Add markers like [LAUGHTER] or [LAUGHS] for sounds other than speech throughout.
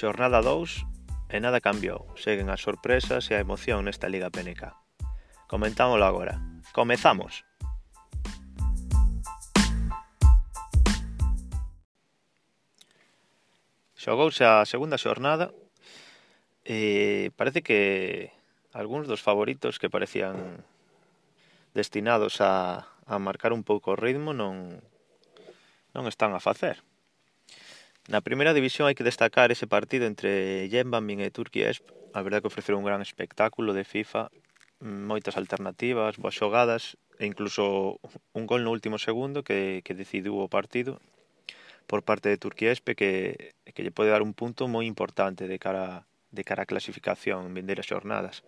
Xornada 2 e nada cambiou. Seguen as sorpresas e a emoción nesta Liga PNK. Comentámoslo agora. Comezamos! Xogouse a segunda xornada e parece que algúns dos favoritos que parecían destinados a, a marcar un pouco o ritmo non non están a facer. Na primeira división hai que destacar ese partido entre Yenbanmin e Turquiesp. A verdade que ofreceron un gran espectáculo de FIFA, mm, moitas alternativas, boas xogadas e incluso un gol no último segundo que, que decidiu o partido por parte de Turquiespe que, que lle pode dar un punto moi importante de cara, de cara a clasificación en vindeiras xornadas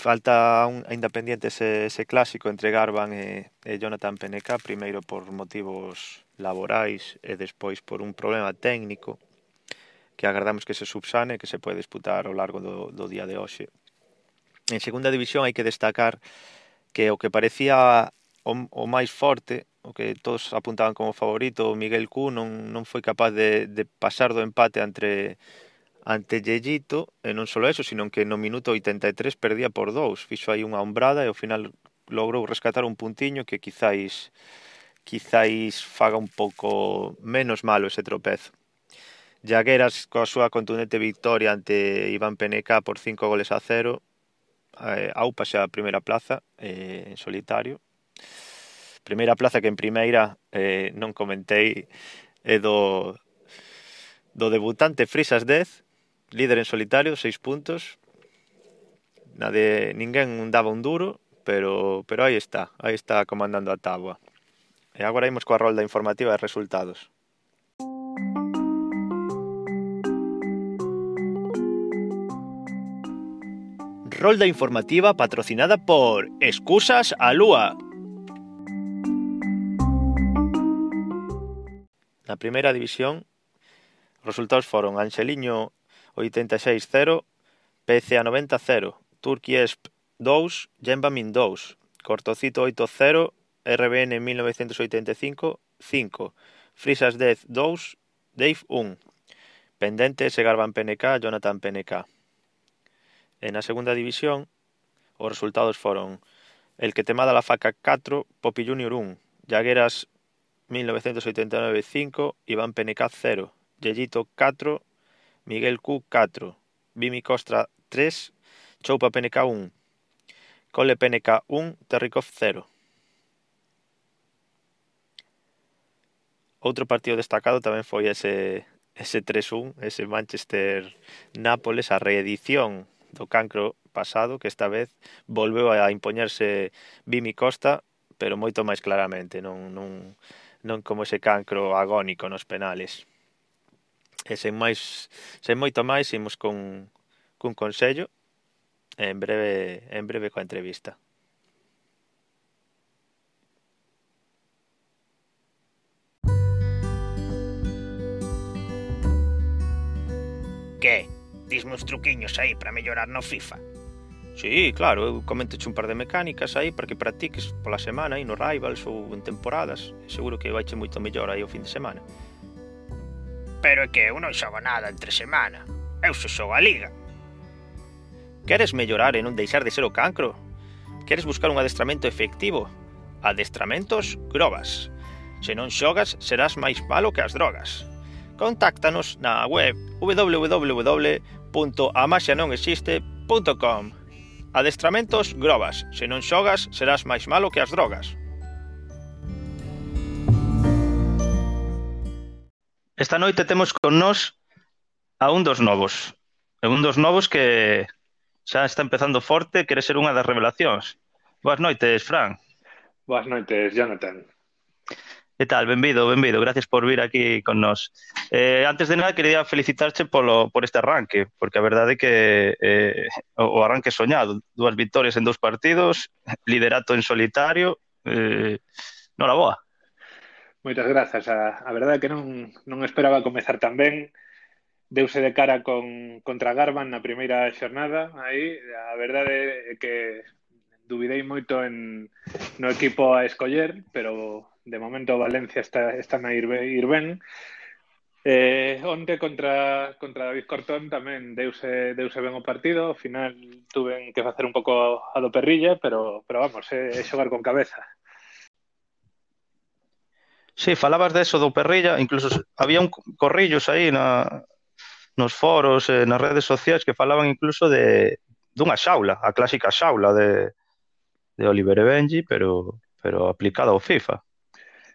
falta un, ainda pendiente ese, ese clásico entre Garban e, e Jonathan Peneca, primeiro por motivos laborais e despois por un problema técnico que agardamos que se subsane e que se pode disputar ao largo do, do día de hoxe. En segunda división hai que destacar que o que parecía o, o máis forte, o que todos apuntaban como favorito, o Miguel Q non, non foi capaz de, de pasar do empate entre ante Yellito, e non só eso, sino que no minuto 83 perdía por dous, fixo aí unha ombrada e ao final logrou rescatar un puntiño que quizáis quizáis faga un pouco menos malo ese tropezo. Llagueras coa súa contundente victoria ante Iván Peneca por 5 goles a 0 eh, aupa xa a primeira plaza eh, en solitario. Primeira plaza que en primeira eh, non comentei é do do debutante Frisas 10 líder en solitario, 6 puntos. Nade, ninguén daba un duro pero, pero aí está, aí está comandando a tábua E agora imos coa rolda informativa de resultados. Rolda informativa patrocinada por Excusas a Lúa. Na primeira división, os resultados foron Anxeliño 86-0, PCA 90-0, Turquiesp 2, Genbamin 2, Cortocito 8-0, RBN 1985 5, Frisas 10 2, Dave 1, Pendente Segarban PNK, Jonathan PNK. En a segunda división, os resultados foron El que temada la faca 4, Popi Junior 1, Llagueras 1989 5, Iván PNK 0, Yeyito 4, Miguel Q 4, Vimi Costra 3, Choupa PNK 1, Cole PNK 1, Terrikov 0. Outro partido destacado tamén foi ese ese 3-1, ese Manchester Nápoles, a reedición do cancro pasado, que esta vez volveu a impoñerse Vimi Costa, pero moito máis claramente, non, non, non como ese cancro agónico nos penales. E sen, máis, sen moito máis, imos con, cun consello, en breve, en breve coa entrevista. Que? Disme uns truquiños aí para mellorar no FIFA. Sí, claro, eu comento un par de mecánicas aí para que practiques pola semana aí no Rivals ou en temporadas. Seguro que vaiche moito mellor aí o fin de semana. Pero é que eu non xogo nada entre semana. Eu só xogo a Liga. Queres mellorar e non deixar de ser o cancro? Queres buscar un adestramento efectivo? Adestramentos grobas. Se non xogas, serás máis malo que as drogas contáctanos na web www.amaxianonexiste.com Adestramentos grobas, se non xogas serás máis malo que as drogas. Esta noite temos con nós a un dos novos. Un dos novos que xa está empezando forte, quere ser unha das revelacións. Boas noites, Fran. Boas noites, Jonathan. Que tal? Benvido, benvido. Gracias por vir aquí con nós. Eh, antes de nada, quería felicitarche polo, por este arranque, porque a verdade é que eh, o arranque soñado. Duas victorias en dous partidos, liderato en solitario. Eh, nora boa. Moitas grazas. A, a verdade é que non, non esperaba comezar tan ben. Deuse de cara con, contra Garban na primeira xornada. Aí, a verdade é que dubidei moito en, no equipo a escoller, pero de momento Valencia está, están a ir, ir ben. Eh, onte contra, contra David Cortón tamén deuse, deuse ben o partido, ao final tuven que facer un pouco a do perrilla, pero, pero vamos, é, eh, é xogar con cabeza. Sí, falabas de eso do perrilla, incluso había un corrillos aí na, nos foros, eh, nas redes sociais que falaban incluso de dunha xaula, a clásica xaula de, de Oliver e Benji, pero, pero aplicada ao FIFA.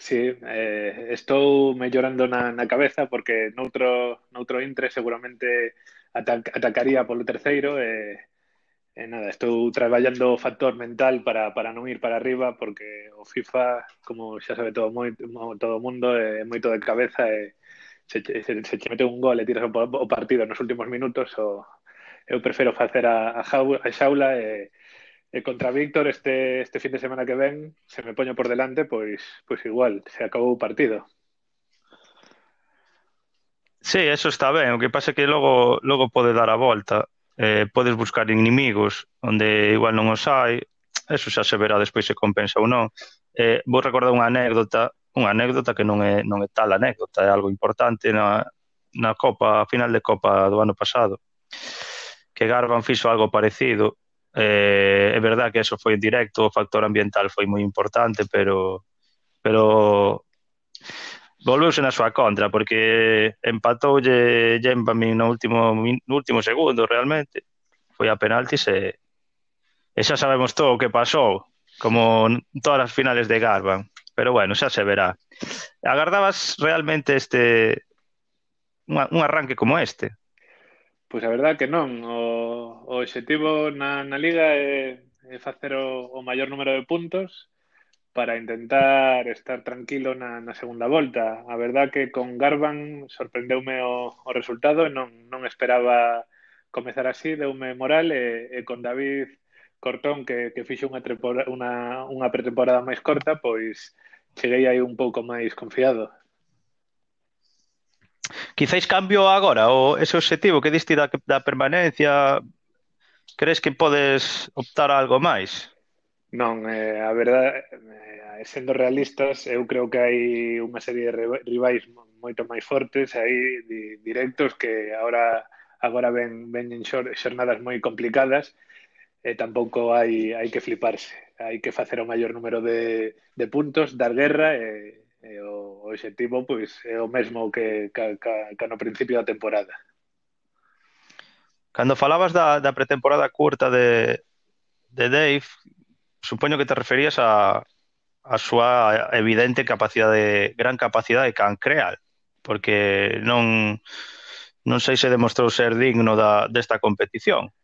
Sí, eh, estou mellorando na, na cabeza porque noutro, noutro intre seguramente atac, atacaría polo terceiro e, e nada, estou traballando o factor mental para, para non ir para arriba porque o FIFA, como xa sabe todo moi, todo o mundo, é moito de cabeza e se, se, se che mete un gol e tiras o, o partido nos últimos minutos o, eu prefiro facer a, a, jaula, a xaula e E contra Víctor este, este fin de semana que ven se me poño por delante, pois, pois igual, se acabou o partido. Sí, eso está ben, o que pasa é que logo, logo pode dar a volta, eh, podes buscar inimigos onde igual non os hai, eso xa se verá despois se compensa ou non. Eh, vou recordar unha anécdota, unha anécdota que non é, non é tal anécdota, é algo importante na, na Copa, a final de Copa do ano pasado, que Garban fixo algo parecido, Eh, é verdad que eso foi directo, o factor ambiental foi moi importante, pero pero volveuse na súa contra porque empatoulle Gembamin no último no último segundo realmente. Foi a penaltis e, e xa sabemos todo o que pasou, como todas as finales de Garban. Pero bueno, xa se verá. Agardabas realmente este un, un arranque como este? Pois a verdad que non, o o obxectivo na, na Liga é, é facer o, o maior número de puntos para intentar estar tranquilo na, na segunda volta. A verdad que con Garban sorprendeume o, o resultado e non, non esperaba comezar así, deume moral e, e con David Cortón que, que fixe unha, unha, unha pretemporada máis corta, pois cheguei aí un pouco máis confiado. Quizáis cambio agora o ese obxectivo que diste da, da permanencia Crees que podes optar a algo máis? Non, eh, a verdade, eh, sendo realistas, eu creo que hai unha serie de rivais moito máis fortes aí di, directos que agora agora ven veñen xornadas moi complicadas e tampouco hai hai que fliparse. Hai que facer o maior número de, de puntos, dar guerra e, e o, o objetivo pois é o mesmo que ca, ca, ca no principio da temporada. Cando falabas da, da pretemporada curta de, de Dave, supoño que te referías a, a súa evidente capacidade, gran capacidade cancreal, porque non non sei se demostrou ser digno da, desta competición.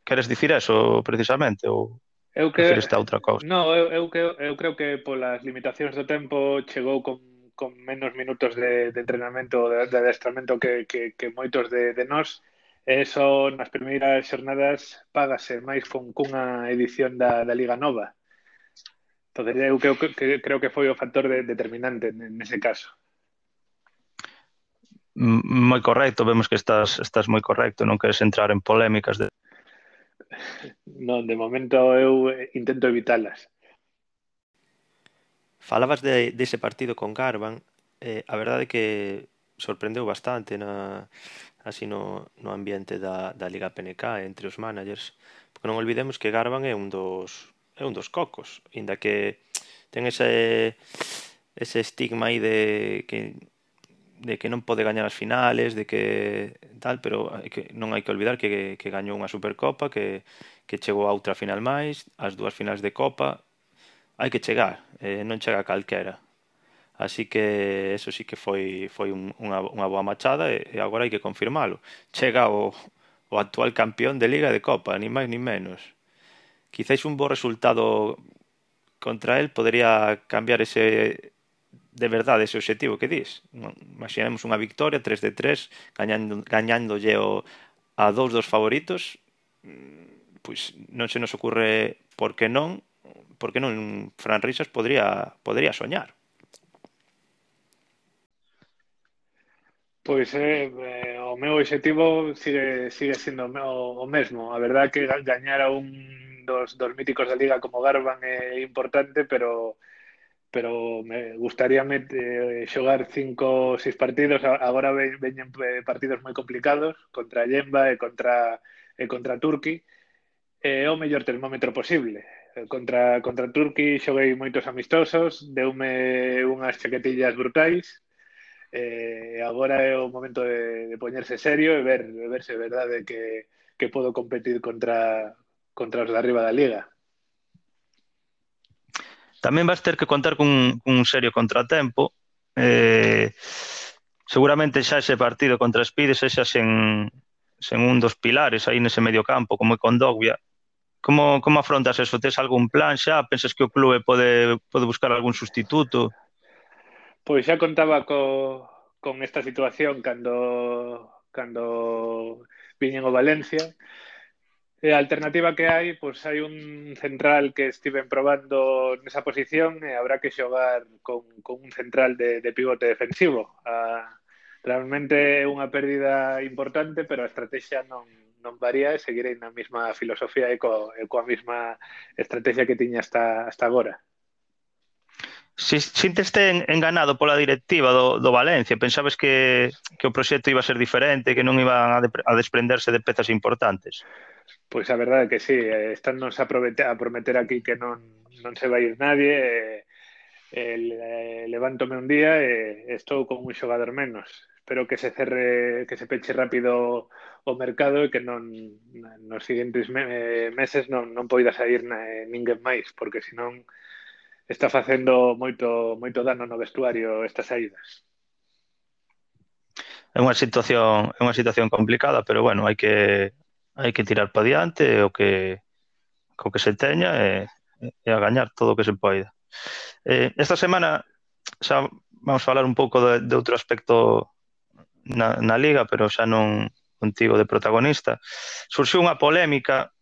Queres dicir eso precisamente ou Eu que esta outra cousa. No, eu, eu, que, eu creo que polas limitacións do tempo chegou con, con menos minutos de, de entrenamento de, de adestramento que, que, que moitos de, de nós Eso nas primeiras xornadas págase máis con cunha edición da, da Liga Nova. Entón, eu creo que, que, creo que foi o factor de, determinante nese caso. Moi correcto, vemos que estás estás moi correcto, non queres entrar en polémicas de Non, de momento eu eh, intento evitalas. Falabas de, dese partido con Garban, eh, a verdade é que sorprendeu bastante na, así no, no ambiente da, da Liga PNK entre os managers porque non olvidemos que Garban é un dos é un dos cocos inda que ten ese ese estigma aí de que de que non pode gañar as finales, de que tal, pero que non hai que olvidar que, que gañou unha Supercopa, que, que chegou a outra final máis, as dúas finales de Copa, hai que chegar, eh, non chega calquera. Así que eso sí que foi, foi un, unha, unha boa machada e, e agora hai que confirmalo. Chega o, o actual campeón de Liga de Copa, ni máis ni menos. Quizáis un bo resultado contra el podría cambiar ese de verdade ese obxectivo que dis. Imaginemos unha victoria 3 de 3 gañando gañándolle o, a dous dos favoritos, mm, pois non se nos ocurre por que non, porque non Fran Risas podría podría soñar. Pois eh, eh, o meu objetivo sigue, sigue sendo o, o mesmo. A verdad que gañar a un dos, dos míticos da Liga como Garban é importante, pero pero me gustaríame eh, xogar cinco seis partidos. Agora veñen eh, partidos moi complicados contra Yemba e contra, e contra Turqui. É o mellor termómetro posible. Eh, contra, contra Turqui xoguei moitos amistosos, deume unhas chaquetillas brutais, eh, agora é o momento de, de poñerse serio e ver, e verse verdade que, que podo competir contra, contra os de arriba da liga. Tamén vas ter que contar cun, cun serio contratempo. Eh, seguramente xa ese partido contra Spides xa sen, sen un dos pilares aí nese medio campo, como é con Dogbia. Como, como afrontas eso? Tes algún plan xa? Pensas que o clube pode, pode buscar algún sustituto? Pois xa contaba co, con esta situación cando cando viñen o Valencia. E a alternativa que hai, pois hai un central que estiven probando nesa posición e habrá que xogar con, con un central de, de pivote defensivo. Ah, realmente é unha pérdida importante, pero a estrategia non, non varía e seguirei na mesma filosofía e, co, e coa mesma estrategia que tiña hasta, hasta agora. Si, sinteste enganado pola directiva do, do Valencia? Pensabes que, que o proxecto iba a ser diferente, que non iban a, de, a desprenderse de pezas importantes? Pois a verdade é que sí, están nos a, a prometer aquí que non, non se vai ir nadie, eh, el, eh, levántome un día e eh, estou con un xogador menos. Espero que se cerre, que se peche rápido o mercado e que non nos seguintes me, eh, meses non, non poida sair eh, ninguén máis, porque senón está facendo moito moito dano no vestuario estas saídas. É unha situación é unha situación complicada, pero bueno, hai que hai que tirar para diante o que co que se teña e, e a gañar todo o que se poida. Eh, esta semana xa vamos falar un pouco de, de outro aspecto na, na liga, pero xa non contigo de protagonista. Surxiu unha polémica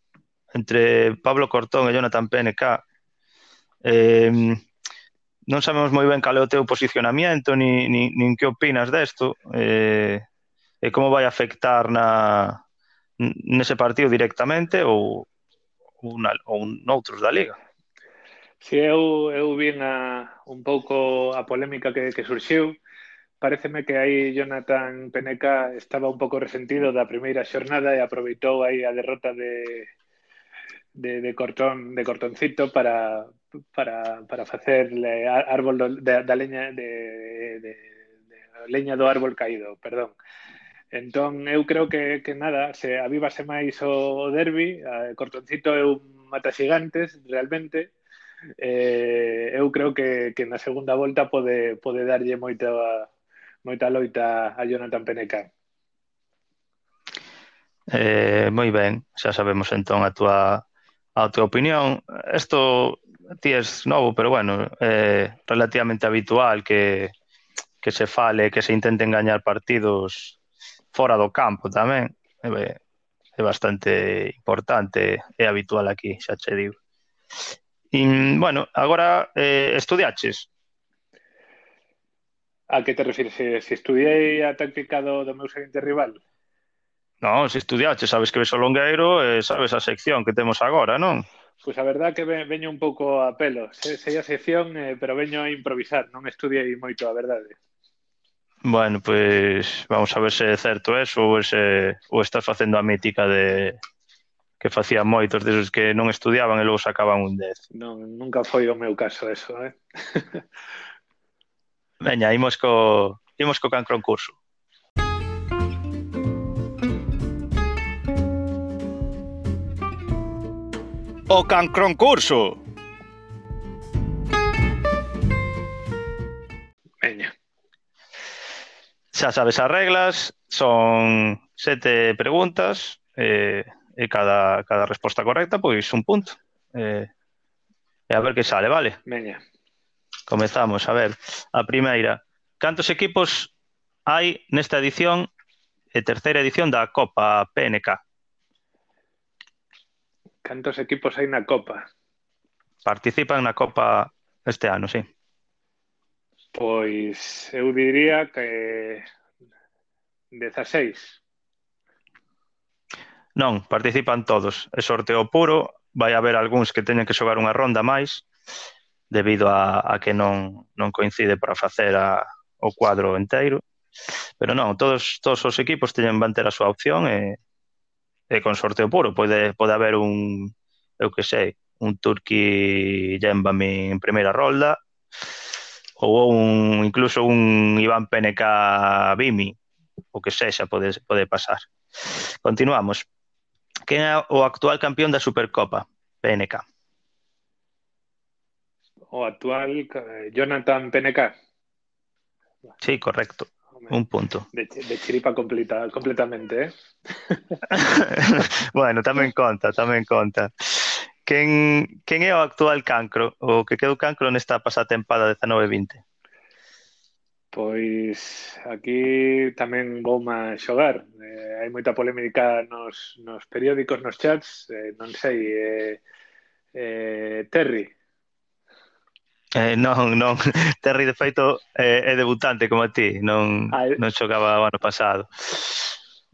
entre Pablo Cortón e Jonathan PNK Eh, non sabemos moi ben cal é o teu posicionamento ni, ni, nin que opinas desto eh, e como vai afectar na nese partido directamente ou una, ou noutros da Liga. Si eu, eu vi na, un pouco a polémica que, que surxiu, pareceme que aí Jonathan Peneca estaba un pouco resentido da primeira xornada e aproveitou aí a derrota de, de, de cortón, de cortoncito para, para, para facerle árbol de, da leña de, de, de leña do árbol caído, perdón. Entón, eu creo que, que nada, se avívase máis o derbi, a cortoncito é un mata xigantes, realmente, eh, eu creo que, que na segunda volta pode, pode darlle moita, moita loita a Jonathan Peneca. Eh, moi ben, xa sabemos entón a túa a túa opinión. Isto ti es novo, pero bueno, eh, relativamente habitual que, que se fale, que se intenten gañar partidos fora do campo tamén. É, é bastante importante, é habitual aquí, xa che digo. E, bueno, agora eh, estudiaches? A que te refires? Eh, se estudiei a táctica do, do meu seguinte rival? Non, se estudiaste, sabes que ves o longueiro e sabes a sección que temos agora, non? Pois a verdad que veño un pouco a pelo. Se, sei a sección, eh, pero veño a improvisar, non estudiei moito, a verdade. Bueno, pois vamos a ver se é certo eso ou, se, ou estás facendo a mítica de que facían moitos desos que non estudiaban e logo sacaban un 10. Non, nunca foi o meu caso eso, eh? [LAUGHS] Veña, imos co, imos co cancro en curso. O Cancroncurso! Veña. Xa sabes as reglas, son sete preguntas eh, e cada, cada resposta correcta pois un punto. Eh, e a ver que sale, vale? Veña. Comezamos, a ver, a primeira. Cantos equipos hai nesta edición e terceira edición da Copa PNK? Cantos equipos hai na Copa? Participan na Copa este ano, sí. Pois eu diría que 16. Non, participan todos. É sorteo puro, vai haber algúns que teñen que xogar unha ronda máis debido a, a que non, non coincide para facer a, o cuadro enteiro. Pero non, todos, todos os equipos teñen van ter a súa opción e, é con sorteo puro, pode, pode haber un, eu que sei, un Turki Jembami en primeira rolda, ou un, incluso un Iván PNK Bimi, o que sexa, pode, pode pasar. Continuamos. Quen é o actual campeón da Supercopa? PNK. O actual eh, Jonathan PNK. Sí, correcto un punto. De, de chiripa completa, completamente, eh? [LAUGHS] bueno, tamén conta, tamén conta. Quen, quen é o actual cancro, o que quedou cancro nesta pasada tempada 19-20? Pois aquí tamén vou a xogar. Eh, hai moita polémica nos, nos periódicos, nos chats. Eh, non sei, eh, eh, Terry, Eh, non, non, [LAUGHS] Terry de feito é, é debutante como a ti, non, ah, Ay. non xogaba o ano pasado.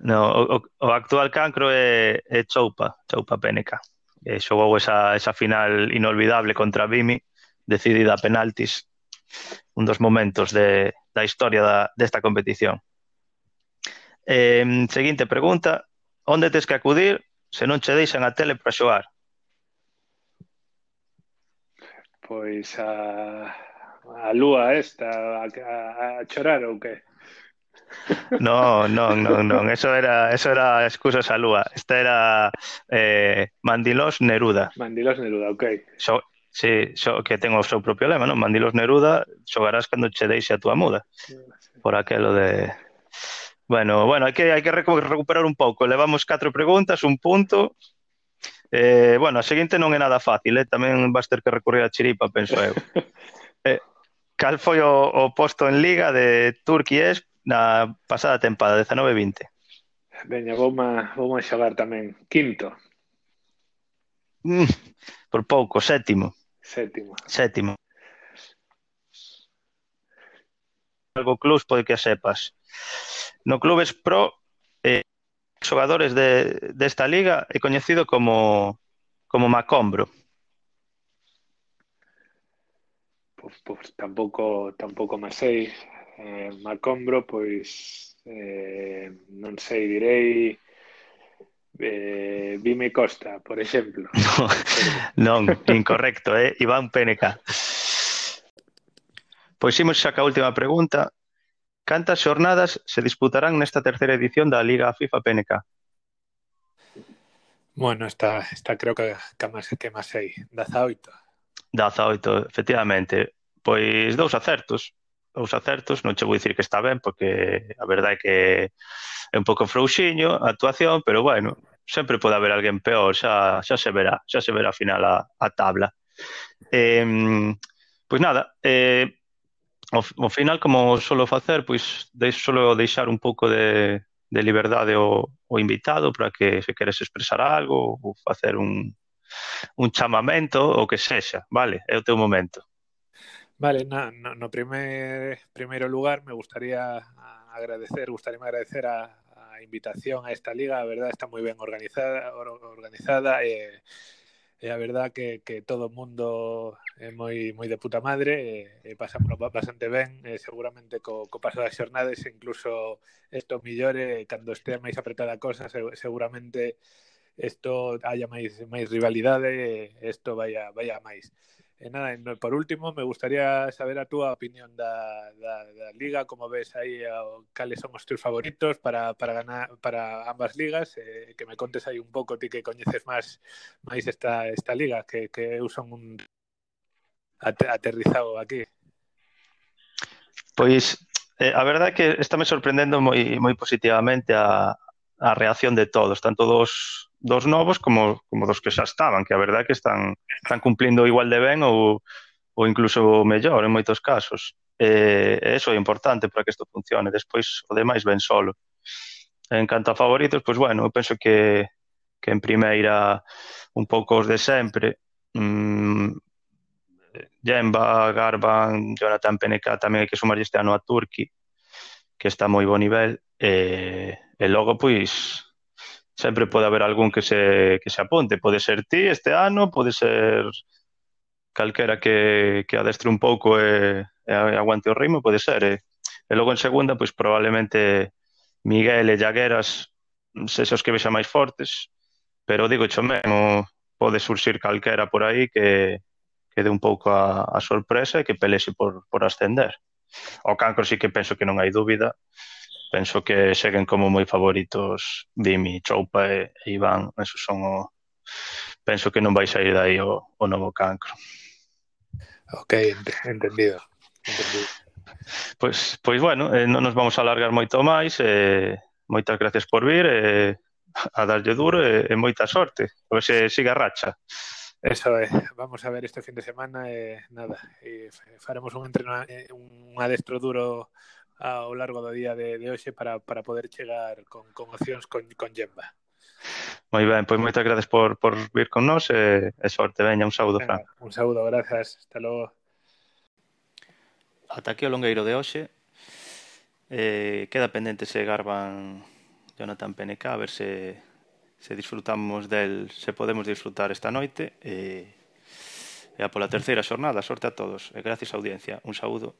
No, o, o actual cancro é, é Choupa, Choupa PNK. E eh, xogou esa, esa final inolvidable contra Bimi, decidida a penaltis, un dos momentos de, da historia da, desta competición. Eh, seguinte pregunta, onde tes que acudir se non che deixan a tele para xogar? Pois a, a lúa esta, a, a, a chorar ou que? No, non, non, non, eso era, eso era excusas a lúa. Esta era eh, Mandilós Neruda. Mandilós Neruda, ok. So, sí, so, que ten o seu propio lema, non? Mandilós Neruda, xogarás cando che deixe a túa muda. Por aquelo de... Bueno, bueno, hai que, hai que recuperar un pouco. Levamos catro preguntas, un punto, Eh, bueno, a seguinte non é nada fácil, eh? tamén vas ter que recorrer a chiripa, penso eu. [LAUGHS] eh, cal foi o, o posto en Liga de Turquies na pasada tempada, 19-20? Veña, vou a xogar tamén. Quinto. Mm, por pouco, sétimo. Sétimo. Sétimo. Algo clubs pode que sepas. No Clubes Pro eh, xogadores de, desta de liga é coñecido como como Macombro. Pois, pois tampouco tampouco me sei. Eh, Macombro, pois eh, non sei, direi eh, Vime Costa, por exemplo. [LAUGHS] non, incorrecto, é eh? Iván PNK. Pois imos xa ca última pregunta, Cantas xornadas se disputarán nesta terceira edición da Liga FIFA PNK? Bueno, esta, esta creo que, que máis que máis sei, 18. 18, efectivamente. Pois dous acertos, dous acertos, non che vou dicir que está ben porque a verdade é que é un pouco frouxiño a actuación, pero bueno, sempre pode haber alguén peor, xa xa se verá, xa se verá ao final a, a tabla. Eh, pois nada, eh ao, ao final, como solo facer, pois deixo solo deixar un pouco de, de liberdade ao, ao invitado para que se queres expresar algo ou facer un, un chamamento ou que sexa, vale, é o teu momento. Vale, na, no, no primer, primeiro lugar me gustaría agradecer, gustaría agradecer a, a invitación a esta liga, a verdad está moi ben organizada, organizada eh, e a verdad que, que todo o mundo é moi moi de puta madre, e, e pasamos bastante ben, e seguramente co, co paso das xornadas, incluso isto millore, cando estea máis apretada a cosa, seguramente isto haya máis máis rivalidade, isto vai a, vai a máis. E nada, por último, me gustaría saber a túa opinión da, da, da liga, como ves aí o, cales son os teus favoritos para, para ganar para ambas ligas, eh, que me contes aí un pouco ti que coñeces máis máis esta esta liga, que que eu son un aterrizado aquí. Pois eh, a verdade é que está me sorprendendo moi moi positivamente a a reacción de todos, tanto dos dos novos como, como dos que xa estaban, que a verdade é que están, están cumplindo igual de ben ou, ou incluso mellor en moitos casos. E, e eso é importante para que isto funcione. Despois, o demais ben solo. En canto a favoritos, pois bueno, eu penso que, que en primeira un pouco os de sempre, mm, Jemba, Garban, Jonathan PNK, tamén hai que sumar este ano a Turki, que está moi bo nivel, e, e logo, pois, sempre pode haber algún que se, que se aponte. Pode ser ti este ano, pode ser calquera que, que adestre un pouco e, e aguante o ritmo, pode ser. E, e logo en segunda, pois probablemente Miguel e Llagueras se os que vexa máis fortes, pero digo xo mesmo, pode surxir calquera por aí que, que dé un pouco a, a sorpresa e que pelese por, por ascender. O cancro sí que penso que non hai dúbida, penso que seguen como moi favoritos Dimi, Choupa e, e Iván, eso son o penso que non vai sair dai o, o novo cancro. Ok, entendido. entendido. Pois, pois bueno, eh, non nos vamos a alargar moito máis, eh, moitas gracias por vir, eh, a darlle duro e, eh, e moita sorte, a ver se siga racha. Eso é, vamos a ver este fin de semana e eh, nada, e faremos un, entreno, un adestro duro ao largo do día de, de hoxe para, para poder chegar con, con opcións con, con Gemba. Moi ben, pois moitas gracias por, por vir con nós e, e sorte, veña, un saúdo, Fran. Un saúdo, grazas, hasta logo. Ata aquí o longueiro de hoxe. Eh, queda pendente se garban Jonathan PNK, a ver se, se disfrutamos del, se podemos disfrutar esta noite. E, eh, e a pola terceira xornada, sorte a todos. E gracias, audiencia. Un saúdo.